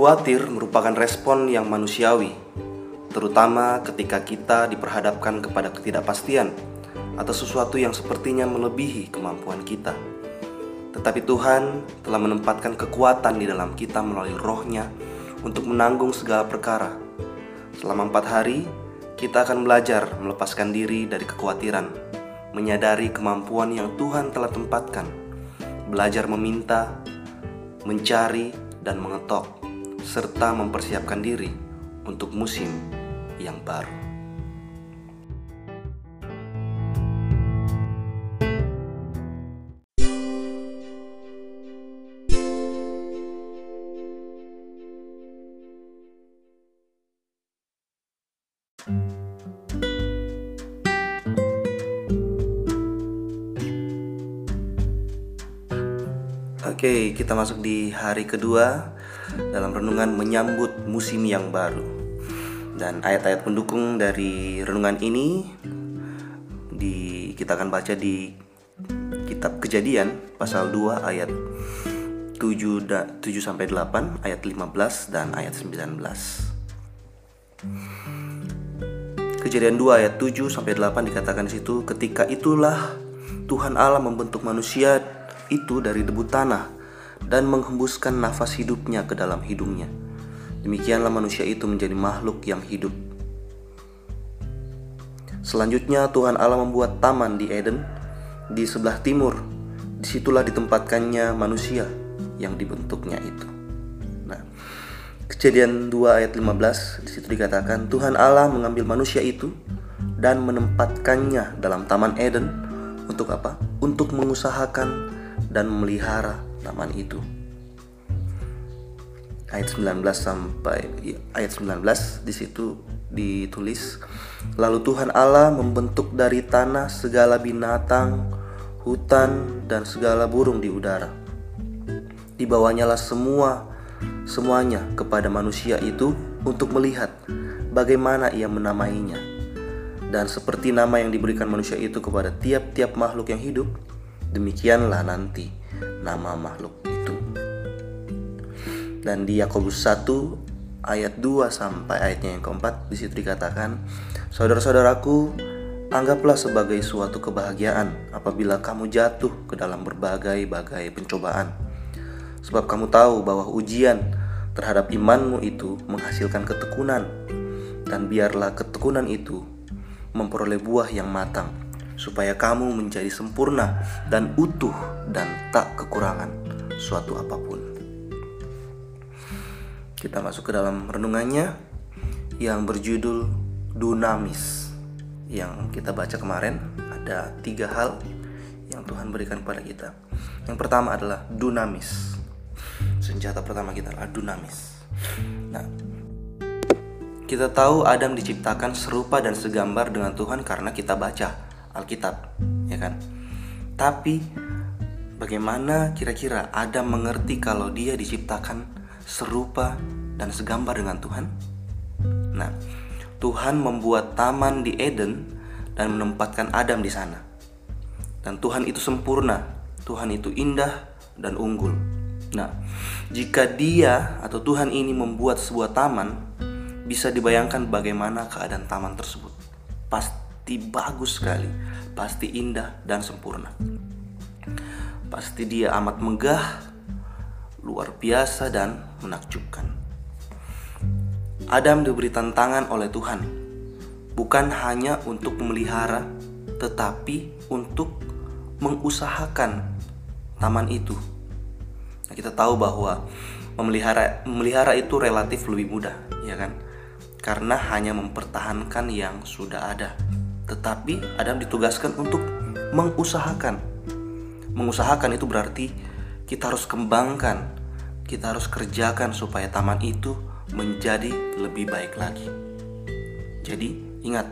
Khawatir merupakan respon yang manusiawi, terutama ketika kita diperhadapkan kepada ketidakpastian atau sesuatu yang sepertinya melebihi kemampuan kita. Tetapi Tuhan telah menempatkan kekuatan di dalam kita melalui rohnya untuk menanggung segala perkara. Selama empat hari, kita akan belajar melepaskan diri dari kekhawatiran, menyadari kemampuan yang Tuhan telah tempatkan, belajar meminta, mencari, dan mengetok serta mempersiapkan diri untuk musim yang baru. Oke, kita masuk di hari kedua dalam renungan menyambut musim yang baru. Dan ayat-ayat pendukung dari renungan ini di kita akan baca di kitab Kejadian pasal 2 ayat 7 da, 7 sampai 8, ayat 15 dan ayat 19. Kejadian 2 ayat 7 sampai 8 dikatakan di situ ketika itulah Tuhan Allah membentuk manusia itu dari debu tanah dan menghembuskan nafas hidupnya ke dalam hidungnya. Demikianlah manusia itu menjadi makhluk yang hidup. Selanjutnya Tuhan Allah membuat taman di Eden di sebelah timur. Di situlah ditempatkannya manusia yang dibentuknya itu. Nah, Kejadian 2 ayat 15 di situ dikatakan Tuhan Allah mengambil manusia itu dan menempatkannya dalam taman Eden untuk apa? Untuk mengusahakan dan memelihara taman itu. Ayat 19 sampai ya, ayat 19 di situ ditulis lalu Tuhan Allah membentuk dari tanah segala binatang, hutan dan segala burung di udara. Dibawanya lah semua semuanya kepada manusia itu untuk melihat bagaimana ia menamainya. Dan seperti nama yang diberikan manusia itu kepada tiap-tiap makhluk yang hidup, demikianlah nanti nama makhluk itu. Dan di Yakobus 1 ayat 2 sampai ayatnya yang keempat di situ dikatakan, "Saudara-saudaraku, anggaplah sebagai suatu kebahagiaan apabila kamu jatuh ke dalam berbagai-bagai pencobaan. Sebab kamu tahu bahwa ujian terhadap imanmu itu menghasilkan ketekunan, dan biarlah ketekunan itu memperoleh buah yang matang." Supaya kamu menjadi sempurna dan utuh dan tak kekurangan suatu apa pun. Kita masuk ke dalam renungannya yang berjudul Dunamis. Yang kita baca kemarin ada tiga hal yang Tuhan berikan kepada kita. Yang pertama adalah dunamis. Senjata pertama kita adalah dunamis. Nah, kita tahu Adam diciptakan serupa dan segambar dengan Tuhan karena kita baca Alkitab, ya kan? Tapi bagaimana kira-kira Adam mengerti kalau dia diciptakan serupa dan segambar dengan Tuhan? Nah, Tuhan membuat taman di Eden dan menempatkan Adam di sana. Dan Tuhan itu sempurna, Tuhan itu indah dan unggul. Nah, jika Dia atau Tuhan ini membuat sebuah taman, bisa dibayangkan bagaimana keadaan taman tersebut. Pasti pasti bagus sekali, pasti indah dan sempurna. Pasti dia amat megah, luar biasa dan menakjubkan. Adam diberi tantangan oleh Tuhan, bukan hanya untuk memelihara, tetapi untuk mengusahakan taman itu. Nah, kita tahu bahwa memelihara memelihara itu relatif lebih mudah, ya kan? Karena hanya mempertahankan yang sudah ada. Tetapi Adam ditugaskan untuk mengusahakan. Mengusahakan itu berarti kita harus kembangkan, kita harus kerjakan supaya taman itu menjadi lebih baik lagi. Jadi, ingat,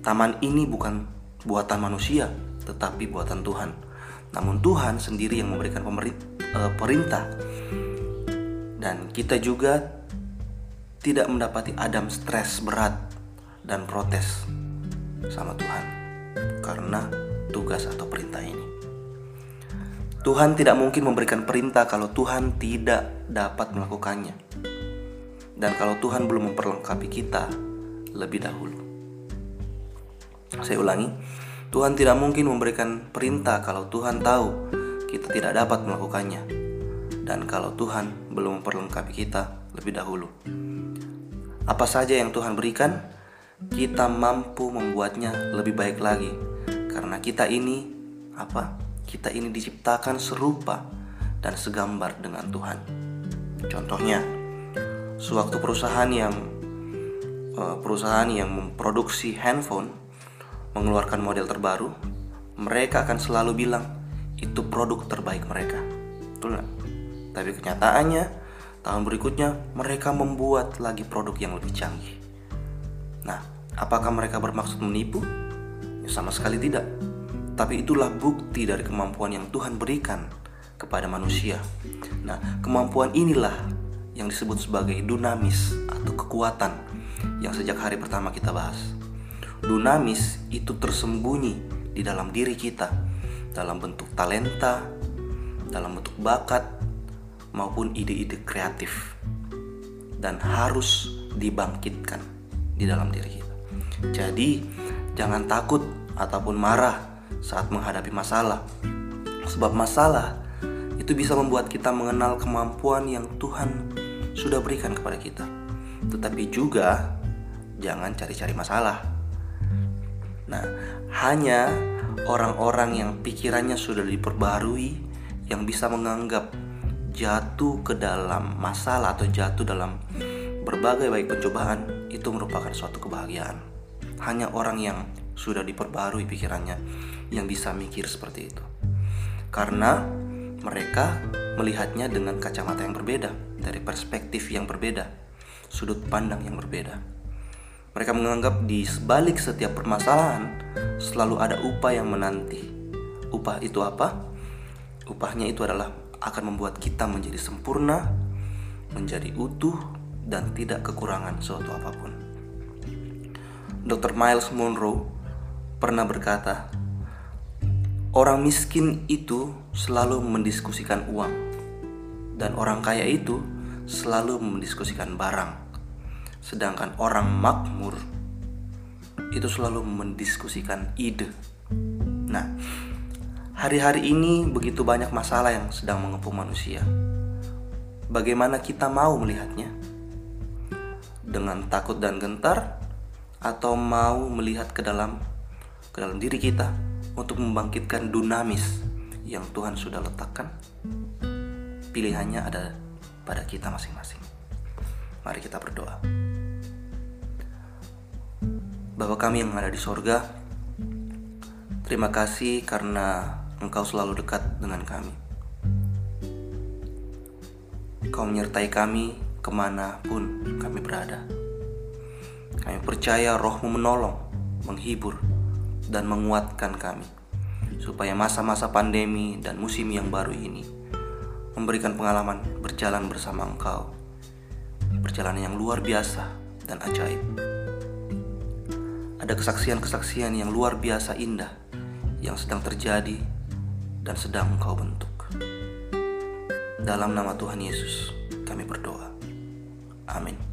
taman ini bukan buatan manusia, tetapi buatan Tuhan. Namun Tuhan sendiri yang memberikan eh, perintah. Dan kita juga tidak mendapati Adam stres berat dan protes sama Tuhan karena tugas atau perintah ini. Tuhan tidak mungkin memberikan perintah kalau Tuhan tidak dapat melakukannya. dan kalau Tuhan belum memperlengkapi kita lebih dahulu. Saya ulangi, Tuhan tidak mungkin memberikan perintah kalau Tuhan tahu kita tidak dapat melakukannya, dan kalau Tuhan belum memperlengkapi kita lebih dahulu. Apa saja yang Tuhan berikan, kita mampu membuatnya lebih baik lagi, karena kita ini apa? Kita ini diciptakan serupa dan segambar dengan Tuhan. Contohnya, suatu perusahaan yang eh, perusahaan yang memproduksi handphone mengeluarkan model terbaru, mereka akan selalu bilang itu produk terbaik mereka. Betul nggak? Tapi kenyataannya tahun berikutnya mereka membuat lagi produk yang lebih canggih. Nah, apakah mereka bermaksud menipu? Ya, sama sekali tidak. Tapi itulah bukti dari kemampuan yang Tuhan berikan kepada manusia. Nah, kemampuan inilah yang disebut sebagai dunamis atau kekuatan yang sejak hari pertama kita bahas dunamis itu tersembunyi di dalam diri kita dalam bentuk talenta, dalam bentuk bakat maupun ide-ide kreatif dan harus dibangkitkan di dalam diri kita. Jadi, jangan takut ataupun marah saat menghadapi masalah. Sebab masalah itu bisa membuat kita mengenal kemampuan yang Tuhan sudah berikan kepada kita. Tetapi juga jangan cari-cari masalah Nah, hanya orang-orang yang pikirannya sudah diperbarui yang bisa menganggap jatuh ke dalam masalah atau jatuh dalam berbagai baik pencobaan itu merupakan suatu kebahagiaan. Hanya orang yang sudah diperbarui pikirannya yang bisa mikir seperti itu. Karena mereka melihatnya dengan kacamata yang berbeda, dari perspektif yang berbeda, sudut pandang yang berbeda. Mereka menganggap di sebalik setiap permasalahan selalu ada upah yang menanti. Upah itu apa? Upahnya itu adalah akan membuat kita menjadi sempurna, menjadi utuh, dan tidak kekurangan suatu apa pun. Dr. Miles Monroe pernah berkata, "Orang miskin itu selalu mendiskusikan uang, dan orang kaya itu selalu mendiskusikan barang." Sedangkan orang makmur itu selalu mendiskusikan ide. Nah, hari-hari ini begitu banyak masalah yang sedang mengepung manusia. Bagaimana kita mau melihatnya? Dengan takut dan gentar atau mau melihat ke dalam ke dalam diri kita untuk membangkitkan dunamis yang Tuhan sudah letakkan? Pilihannya ada pada kita masing-masing. Mari kita berdoa. Bapa kami yang ada di sorga, terima kasih karena Engkau selalu dekat dengan kami. Kau menyertai kami ke mana pun kami berada. Kami percaya rohmu menolong, menghibur, dan menguatkan kami. Supaya masa-masa pandemi dan musim yang baru ini memberikan pengalaman berjalan bersama engkau. Perjalanan yang luar biasa dan ajaib ada kesaksian-kesaksian yang luar biasa indah yang sedang terjadi dan sedang engkau bentuk. Dalam nama Tuhan Yesus, kami berdoa. Amin.